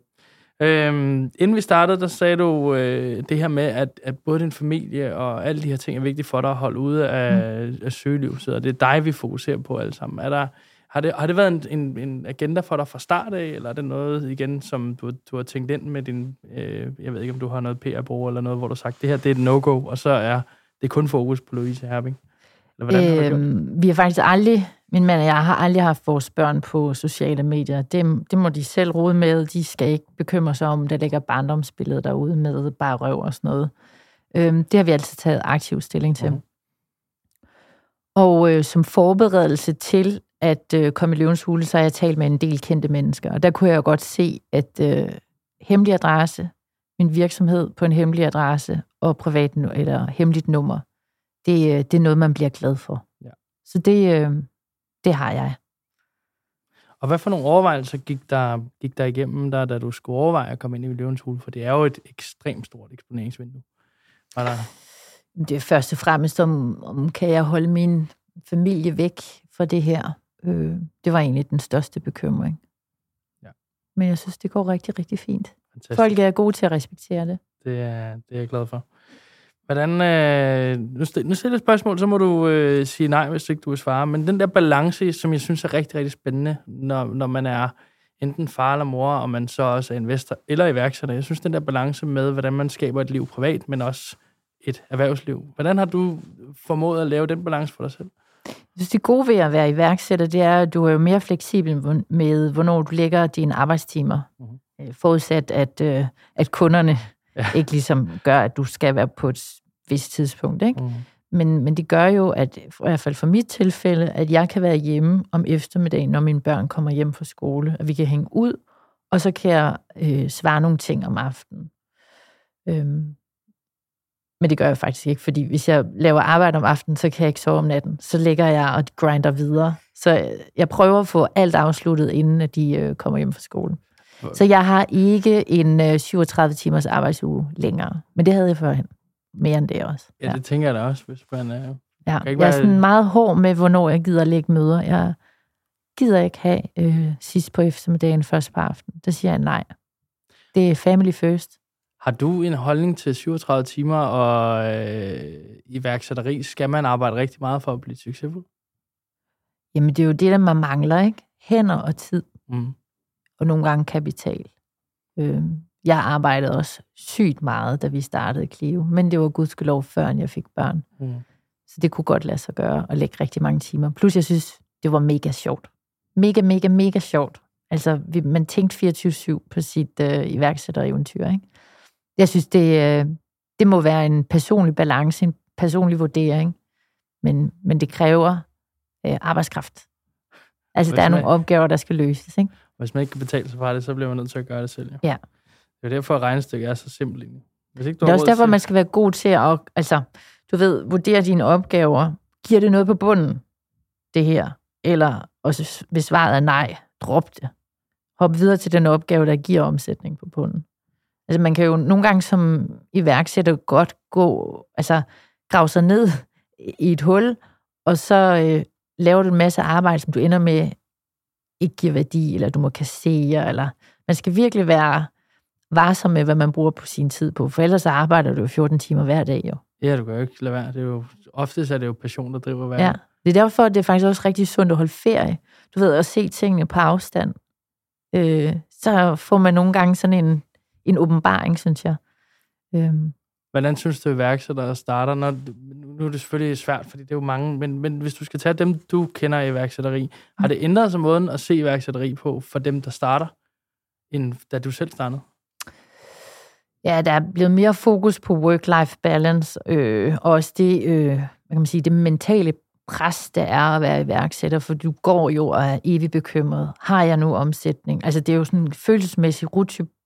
Øhm, inden vi startede, der sagde du øh, det her med, at, at både din familie og alle de her ting er vigtige for dig at holde ude af, mm. af søgelyset, og det er dig, vi fokuserer på alle sammen. Er der, har, det, har det været en, en, en agenda for dig fra start af, eller er det noget igen, som du, du har tænkt ind med din, øh, jeg ved ikke, om du har noget PR-brug eller noget, hvor du har sagt, det her det er et no-go, og så er det kun fokus på Louise Herbing? Eller hvordan har du gjort? Øhm, vi har faktisk aldrig, min mand og jeg har aldrig haft vores børn på sociale medier. Det, det må de selv rode med. De skal ikke bekymre sig om, der ligger barndomsbilleder derude med bare røv og sådan noget. Øhm, det har vi altid taget aktiv stilling til. Mhm. Og øh, som forberedelse til at øh, komme i løvens hule, så har jeg talt med en del kendte mennesker. Og der kunne jeg jo godt se, at øh, hemmelig adresse, min virksomhed på en hemmelig adresse og privat nu- eller hemmeligt nummer, det, øh, det er noget, man bliver glad for. Ja. Så det, øh, det har jeg. Og hvad for nogle overvejelser gik der, gik der igennem, der, da du skulle overveje at komme ind i løvens hule? For det er jo et ekstremt stort eksponeringsvindue. Var der, Det er først og fremmest, om, om kan jeg holde min familie væk fra det her. Øh, det var egentlig den største bekymring. Ja. Men jeg synes, det går rigtig, rigtig fint. fantastisk. Folk er gode til at respektere det. Det er, det er jeg glad for. Hvordan, øh, nu, nu stiller jeg et spørgsmål, så må du øh, sige nej, hvis ikke du vil svare. Men den der balance, som jeg synes er rigtig, rigtig spændende, når, når man er enten far eller mor, og man så også er investor eller iværksætter. Jeg synes, den der balance med, hvordan man skaber et liv privat, men også et erhvervsliv. Hvordan har du formået at lave den balance for dig selv? Jeg synes, det gode ved at være iværksætter, det er, at du er jo mere fleksibel med, hvornår du lægger dine arbejdstimer. Mhm. Øh, Forudsat, at, øh, at kunderne ja. [laughs] ikke ligesom gør, at du skal være på et vist tidspunkt. Ikke? Mm. Men, men det gør jo, at i hvert fald for mit tilfælde, at jeg kan være hjemme om eftermiddagen, når mine børn kommer hjem fra skole, at vi kan hænge ud, og så kan jeg øh, svare nogle ting om aftenen. Øhm, men det gør jeg faktisk ikke, fordi hvis jeg laver arbejde om aftenen, så kan jeg ikke sove om natten. Så ligger jeg og grinder videre. Så jeg prøver at få alt afsluttet, inden at de øh, kommer hjem fra skole. Så jeg har ikke en øh, 37 timers arbejdsuge længere. Men det havde jeg førhen. Mere end det også. Ja, det tænker jeg da også, hvis man er... Ja, ikke jeg er sådan meget hård med, hvornår jeg gider lægge møder. Jeg gider ikke have øh, sidst på eftermiddagen, først på aftenen. Der siger jeg nej. Det er family first. Har du en holdning til 37 timer og øh, iværksætteri? Skal man arbejde rigtig meget for at blive succesfuld? Jamen, det er jo det, der man mangler, ikke? Hænder og tid, Mm. og nogle gange kapital. Øh, jeg arbejdede også sygt meget, da vi startede Clio, men det var gudskelov, før jeg fik børn. Mm. Så det kunne godt lade sig gøre at lægge rigtig mange timer. Plus, jeg synes, det var mega sjovt. Mega, mega, mega sjovt. Altså, vi, man tænkte 24-7 på sit øh, iværksættereventyr, ikke? Jeg synes, det, øh, det må være en personlig balance, en personlig vurdering, men, men det kræver øh, arbejdskraft. Altså, Hvis der er nogle opgaver, der skal løses, ikke? Hvis man ikke kan betale sig fra det, så bliver man nødt til at gøre det selv. Ja. Ja. Det er derfor, at regnestykket er så simpelt egentlig. Hvis ikke du Det er også derfor, til- man skal være god til at, altså, du ved, vurdere dine opgaver. Giver det noget på bunden, det her? Eller også, hvis svaret er nej, drop det. Hop videre til den opgave, der giver omsætning på bunden. Altså, man kan jo nogle gange som iværksætter godt gå, altså, grave sig ned i et hul, og så øh, laver du en masse arbejde, som du ender med ikke giver værdi, eller du må kassere, eller man skal virkelig være varsom med, hvad man bruger på sin tid på, for ellers arbejder du jo 14 timer hver dag jo. Ja, du kan jo ikke lade være. Det er jo, oftest er det jo passion, der driver hver. Ja. Det er derfor, at det er faktisk også rigtig sundt at holde ferie. Du ved, at se tingene på afstand. Øh, så får man nogle gange sådan en, en åbenbaring, synes jeg. Øhm, Hvordan synes du, iværksættere starter? Når, nu er det selvfølgelig svært, fordi det er jo mange, men, men hvis du skal tage dem, du kender i iværksætteri, har det ændret sig måden at se iværksætteri på for dem, der starter, end da du selv startede? ja, der er blevet mere fokus på work-life balance, øh, og også det, øh, hvad kan man sige, det mentale pres, der er at være iværksætter, for du går jo og er evigt bekymret. Har jeg nu omsætning? Altså, det er jo sådan en følelsesmæssig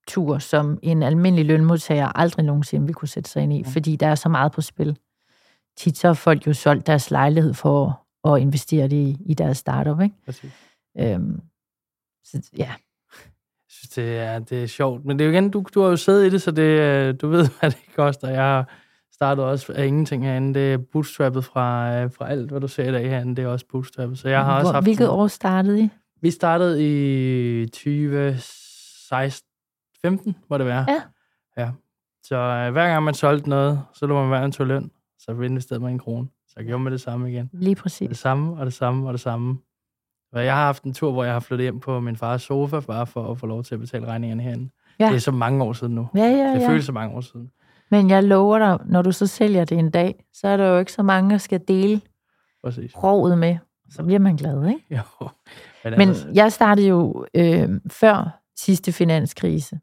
rutsjetur, som en almindelig lønmodtager aldrig nogensinde vil kunne sætte sig ind i, fordi der er så meget på spil. Tit så har folk jo solgt deres lejlighed for at investere det i, i deres startup, ikke? Præcis. Øhm, så, ja, Jeg synes, det er, det er sjovt. Men det er jo igen, du, du har jo siddet i det, så det, øh, du ved, [laughs] hvad det koster. Jeg har startet også af ingenting herinde. Det er bootstrappet fra, øh, fra alt, hvad du ser i dag herinde. Det er også bootstrappet. Så jeg har også Hvor, haft... hvilket år startede I? Vi startede i 2016, 15, må det være. Ja. Ja. Så øh, hver gang man solgte noget, så lå man hver en løn. Så investerede man en krone. Så gjorde man det samme igen. Lige Det præcis. samme, og det samme, og det samme. Og jeg har haft en tur, hvor jeg har flyttet hjem på min fars sofa, bare for at få lov til at betale regningerne herinde. Ja. Det er så mange år siden nu. Ja, ja, Det ja. føles så mange år siden. Men jeg lover dig, når du så sælger det en dag, så er der jo ikke så mange, der skal dele Præcis. rovet med. Så bliver man glad, ikke? [laughs] Jo. Men, Men ellers, jeg startede jo øh, før sidste finanskrise.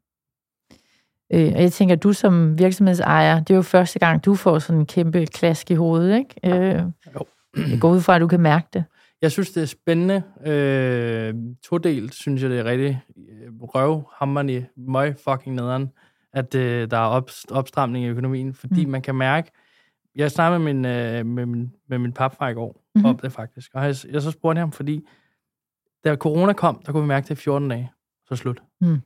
Øh, og jeg tænker, du som virksomhedsejer, det er jo første gang, du får sådan en kæmpe klask i hovedet, ikke? Øh, Jo. jeg går ud fra, at du kan mærke det. Jeg synes, det er spændende. Øh, todelt synes jeg, det er rigtig øh, røvhammerende, møg fucking nederen, at øh, der er op, opstramning i økonomien, fordi mm. Man kan mærke, jeg snakkede med min, øh, med min, med min papfar i går Mhm. mm-hmm. om det faktisk, og jeg, jeg så spurgte ham, fordi da corona kom, der kunne vi mærke det i 14 dage, så slut. Mm.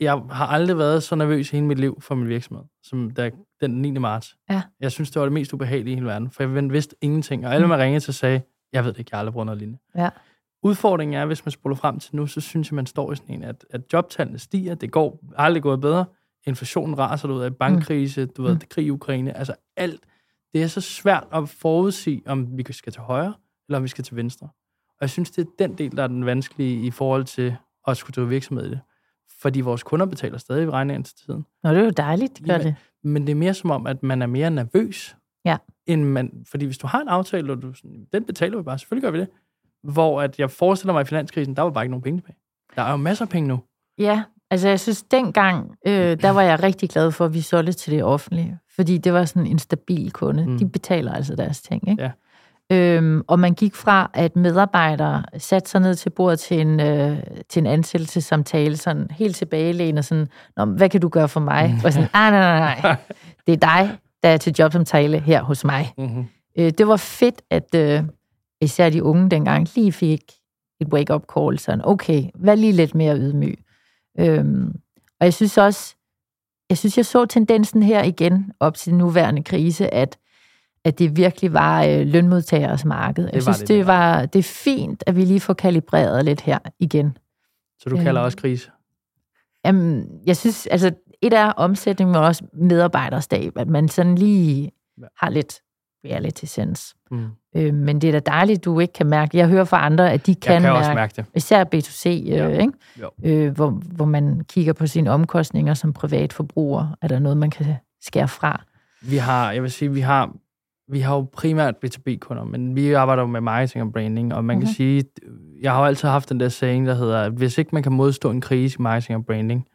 Jeg har aldrig været så nervøs i hele mit liv for min virksomhed, som da, den 9. marts. Ja. Jeg synes, det var det mest ubehagelige i hele verden, for jeg vidste ingenting, og alle, Mm. man ringede til, sagde, jeg ved det ikke, jeg har aldrig brugt noget lignende. Ja. Udfordringen er, hvis man spoler frem til nu, så synes jeg, man står i sådan en, at, at jobtallene stiger, det går aldrig gået bedre, inflationen raser ud af bankkrise, du ved, Mm. krig i Ukraine, altså alt. Det er så svært at forudsige, om vi skal til højre, eller om vi skal til venstre. Og jeg synes, det er den del, der er den vanskelige i forhold til at skulle drive virksomhed i det. Fordi vores kunder betaler stadig regningen til tiden. Nå, det er jo dejligt, de gør det. Men det er mere som om, at man er mere nervøs. Ja. End man, fordi hvis du har en aftale, og du, sådan, den betaler vi bare, selvfølgelig gør vi det. Hvor at jeg forestiller mig, i finanskrisen, der var bare ikke nogen penge tilbage. Der er jo masser af penge nu. Ja, Altså, jeg synes, dengang, øh, der var jeg rigtig glad for, at vi solgte til det offentlige. Fordi det var sådan en stabil kunde. Mm. De betaler altså deres ting, ikke? Ja. Øhm, og man gik fra, at medarbejdere satte sig ned til bordet til en, øh, til en ansættelsessamtale, sådan helt tilbagelænet, sådan, Nå, hvad kan du gøre for mig? Og sådan, nej, nej, nej, nej. [laughs] Det er dig, der er til jobsamtale her hos mig. Mm-hmm. Øh, det var fedt, at øh, især de unge dengang lige fik et wake-up call, sådan, okay, vær lige lidt mere ydmyg. Øhm, og jeg synes også, jeg synes, jeg så tendensen her igen op til den nuværende krise, at, at det virkelig var øh, lønmodtagers marked. Jeg var synes, det, det, det var, det er fint, at vi lige får kalibreret lidt her igen. Så du kalder Øh. også krise? Jamen, jeg synes, altså, et er omsætning, men også medarbejderstab, at man sådan lige Ja. har lidt reality sense. Mm. Øh, men det er da dejligt, du ikke kan mærke. Jeg hører fra andre, at de kan, Jeg kan mærke, også mærke det. især B2C, øh, Ja. ikke? Jo. Øh, hvor, hvor man kigger på sine omkostninger som privat forbruger. Er der noget, man kan skære fra? Vi har, jeg vil sige, vi har, vi har jo primært B2B-kunder, men vi arbejder jo med marketing og branding, og man mm-hmm. kan Mhm. sige, jeg har jo altid haft den der saying, der hedder, at hvis ikke man kan modstå en krise i marketing og branding,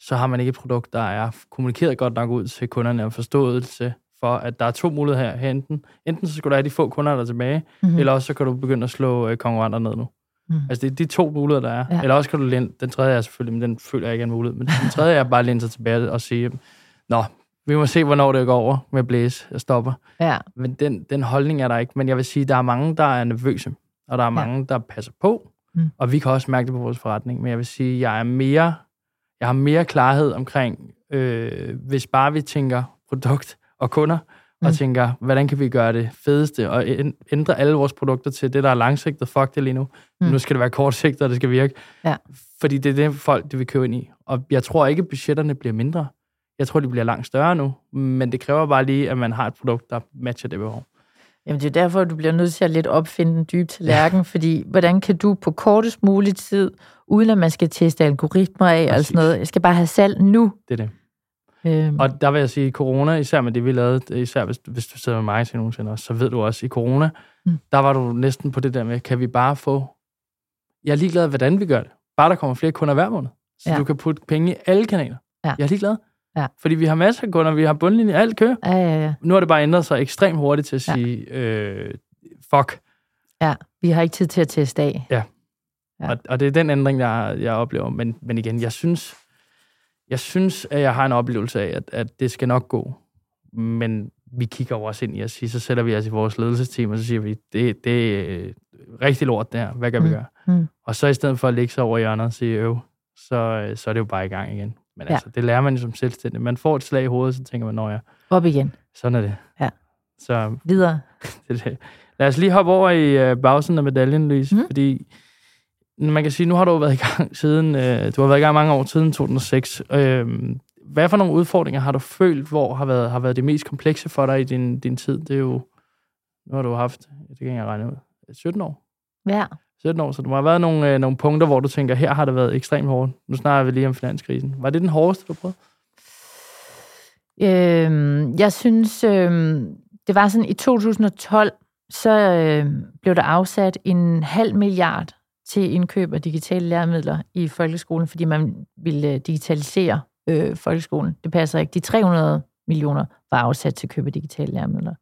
så har man ikke et produkt, der er kommunikeret godt nok ud til kunderne og forståelse for, at der er to muligheder her. Enten, enten så skal du have de få kunder, der er tilbage, Mm-hmm. mm. eller også så kan du begynde at slå øh, konkurrenter ned nu. Mm. Altså, det er de to muligheder, der er. Ja. Ja. Eller også kan du læne, den tredje er selvfølgelig, men den føler jeg ikke er en mulighed, men den tredje er bare at læne sig tilbage og sige, nå, vi må se, hvornår det går over med blæse og stopper. Ja, Men den, den holdning er der ikke. Men jeg vil sige, der er mange, der er nervøse, og der er mange, der passer på, Mm. og vi kan også mærke det på vores forretning. Men jeg vil sige, jeg er mere, jeg har mere klarhed omkring, øh, hvis bare vi tænker produkt og kunder, mm. og tænker, hvordan kan vi gøre det fedeste, og æn- ændre alle vores produkter til det, der er langsigtet. Fuck det lige nu. Mm. Nu skal det være kortsigtet, og det skal virke. Ja. Fordi det er det, folk det vil købe ind i. Og jeg tror ikke, budgetterne bliver mindre. Jeg tror, de bliver langt større nu. Men det kræver bare lige, at man har et produkt, der matcher det behov. Jamen, det er derfor, du bliver nødt til at lidt opfinde den dybe tallerken, ja. fordi hvordan kan du på kortest mulig tid, uden at man skal teste algoritmer af og Præcis. sådan noget, jeg skal bare have salg nu. Det er det. Øhm, Og der vil jeg sige, corona, især med det, vi lavede, især hvis, hvis du sidder med mig til nogensinde også, så ved du også, i corona, Mm. der var du næsten på det der med, kan vi bare få... Jeg er ligeglad, hvordan vi gør det. Bare der kommer flere kunder hver måned. Så ja. du kan putte penge i alle kanaler. Ja. Jeg er ligeglad. Ja. Fordi vi har masser af kunder, vi har bundlinje, alt kører. ja, ja, ja. Nu har det bare ændret sig ekstremt hurtigt til at Ja. sige, øh, fuck. ja. Vi har ikke tid til at teste af. Ja. Og, og det er den ændring, jeg, jeg oplever. Men, men igen, jeg synes, jeg synes, at jeg har en oplevelse af, at, at det skal nok gå. Men vi kigger jo også ind i at sige, så sætter vi os i vores ledelsesteam, og så siger vi, det, det er øh, rigtig lort der. Hvad kan vi Mm. gøre? Mm. Og så i stedet for at ligge sig over i hjørnet og sige øv, så, øh, så er det jo bare i gang igen. Men Ja. altså, det lærer man jo som selvstændig. Man får et slag i hovedet, så tænker man, nå ja, Op igen. sådan er det. Ja. Så Videre. [laughs] det, det. Lad os lige hoppe over i øh, bagsiden af medaljen, Louise, mm. fordi man kan sige, nu har du været i gang [laughs] siden, øh, du har været i gang mange år, siden 2006. Øh, hvad for nogle udfordringer har du følt, hvor har været, har været det mest komplekse for dig i din, din tid? Det er jo, nu har du haft, det kan jeg regne ud, 17 år. Ja. 17 år, så der må have været nogle, øh, nogle punkter, hvor du tænker, her har det været ekstremt hårdt. Nu snakker vi lige om finanskrisen. Var det den hårdeste, du prøvede? Øhm, jeg synes, øhm, det var sådan, i 2012, så øh, blev der afsat en halv milliard til indkøb af digitale læremidler i folkeskolen, fordi man ville øh, digitalisere øh, folkeskolen. Det passer ikke. De 300 millioner var afsat til køb af digitale læremidler.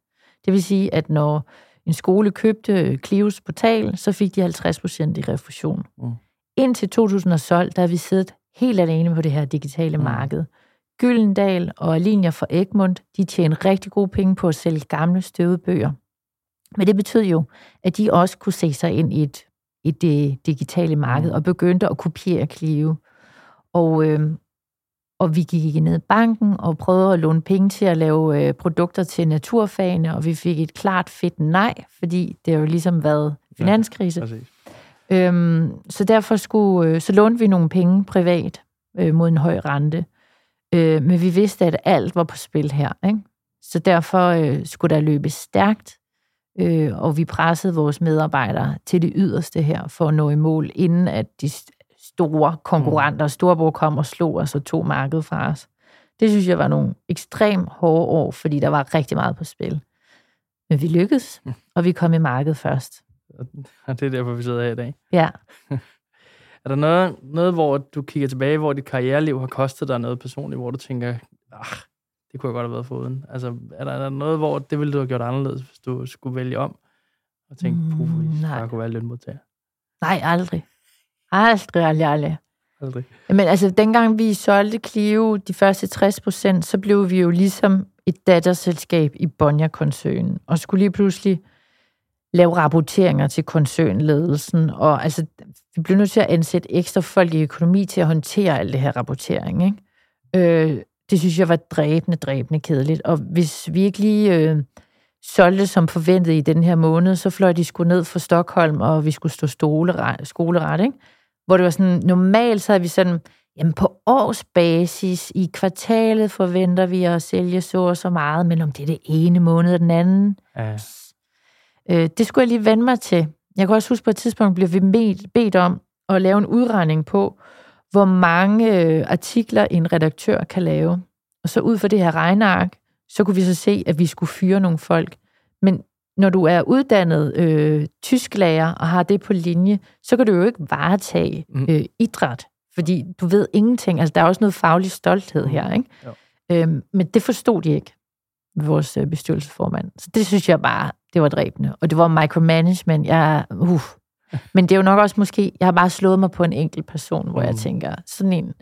Det vil sige, at når en skole købte Clios portal, så fik de 50 procent i refusion. Mm. Indtil 2012, der har vi siddet helt alene på det her digitale Mm. marked. Gyldendal og linjer fra Egmont, de tjener rigtig gode penge på at sælge gamle støvede bøger. Men det betød jo, at de også kunne se sig ind i et, i det digitale marked Mm. og begyndte at kopiere Clio. Og, øh, og vi gik ned i banken og prøvede at låne penge til at lave øh, produkter til naturfagene, og vi fik et klart fedt nej, fordi det har jo ligesom været finanskrise. Præcis. Øhm, så derfor skulle, øh, så lånte vi nogle penge privat øh, mod en høj rente. Øh, men vi vidste, at alt var på spil her. Ikke? Så derfor øh, skulle der løbe stærkt, øh, og vi pressede vores medarbejdere til det yderste her for at nå i mål, inden at de store konkurrenter, Storborg kom og slog os og tog markedet fra os. Det synes jeg var nogle ekstremt hårde år, fordi der var rigtig meget på spil. Men vi lykkedes, [laughs] og vi kom i markedet først. Og det er derfor, vi sidder her i dag. Ja, [laughs] Er der noget, noget, hvor du kigger tilbage, hvor dit karriereliv har kostet dig noget personligt, hvor du tænker, ah, det kunne jeg godt have været foruden? Altså, er der, er der noget, hvor det ville du have gjort anderledes, hvis du skulle vælge om? Og tænke, puh, Mm, nej. jeg kunne være lønmodtager. Nej, aldrig. Aldrig, aldrig, aldrig. Aldrig. Men altså, dengang vi solgte Clio de første 60 procent, så blev vi jo ligesom et datterselskab i Bonja-koncernen, og skulle lige pludselig lave rapporteringer til koncernledelsen, og altså, vi blev nødt til at ansætte ekstra folk i økonomi til at håndtere alt det her rapportering, ikke? Øh, det synes jeg var dræbende, dræbende kedeligt, og hvis vi ikke lige øh, solgte som forventet i den her måned, så fløj de skulle ned fra Stockholm, og vi skulle stå stoleret, skoleret, ikke? Hvor det var sådan, normalt så havde vi sådan, jamen på årsbasis, i kvartalet forventer vi at sælge så og så meget, men om det er det ene måned og den anden, Ja. øh, det skulle jeg lige vende mig til. Jeg kan også huske, på et tidspunkt blev vi bedt, om at lave en udregning på, hvor mange øh, artikler en redaktør kan lave. Og så ud fra det her regneark, så kunne vi så se, at vi skulle fyre nogle folk. Når du er uddannet øh, tysklærer og har det på linje, så kan du jo ikke varetage Mm. øh, idræt, fordi du ved ingenting. Altså, der er også noget faglig stolthed her, ikke? Jo. Øhm, men det forstod de ikke, vores øh, bestyrelsesformand. Så det synes jeg bare, det var dræbende. Og det var micromanagement. Jeg, uh. Men det er jo nok også måske, jeg har bare slået mig på en enkelt person, hvor jeg Mm. tænker, sådan en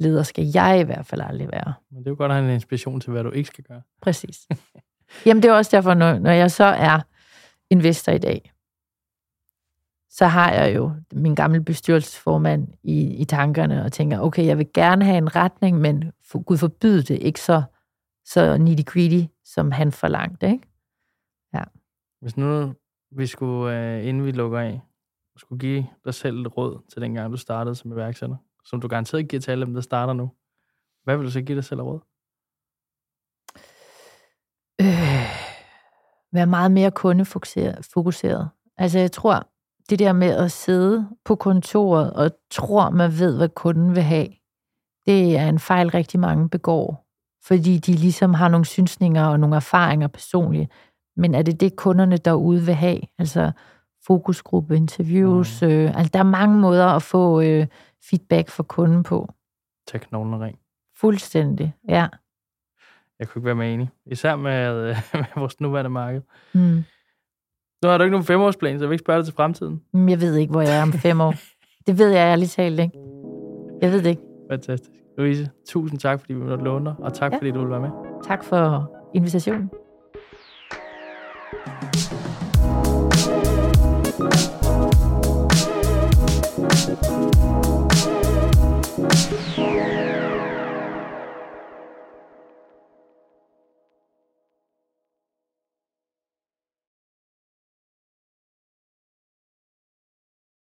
leder skal jeg i hvert fald aldrig være. Men det er jo godt at have en inspiration til, hvad du ikke skal gøre. Præcis. [laughs] Jamen, det er også derfor, når, når jeg så er investor i dag, så har jeg jo min gamle bestyrelsesformand i, i tankerne og tænker, okay, jeg vil gerne have en retning, men for, Gud forbyde det ikke så, så nitty-gritty, som han forlangte. Ikke? Ja. Hvis nu vi skulle, øh, inden vi lukker af, skulle give dig selv et råd til den gang, du startede som iværksætter, som du garanteret giver til alle dem, der starter nu, hvad vil du så give dig selv af råd? Øh, være meget mere kundefokuseret. fokuseret. Altså jeg tror, det der med at sidde på kontoret og tror, man ved, hvad kunden vil have, det er en fejl, rigtig mange begår. Fordi de ligesom har nogle synsninger og nogle erfaringer personligt. Men er det det, kunderne derude vil have? Altså fokusgruppe, interviews. Mm. Øh, altså der er mange måder at få øh, feedback fra kunden på. Og ring. Fuldstændig, ja. Jeg kunne ikke være mere enig. Især med, øh, [laughs] med vores nuværende marked. Mm. Nu har du ikke nogen femårsplan, så jeg vil ikke spørge dig til fremtiden. Men Jeg ved ikke, hvor jeg er om fem år. Det ved jeg ærligt talt ikke. Jeg ved det ikke. Fantastisk. Louise, tusind tak, fordi vi måtte låne dig, og tak, Ja. fordi du ville være med. Tak for invitationen.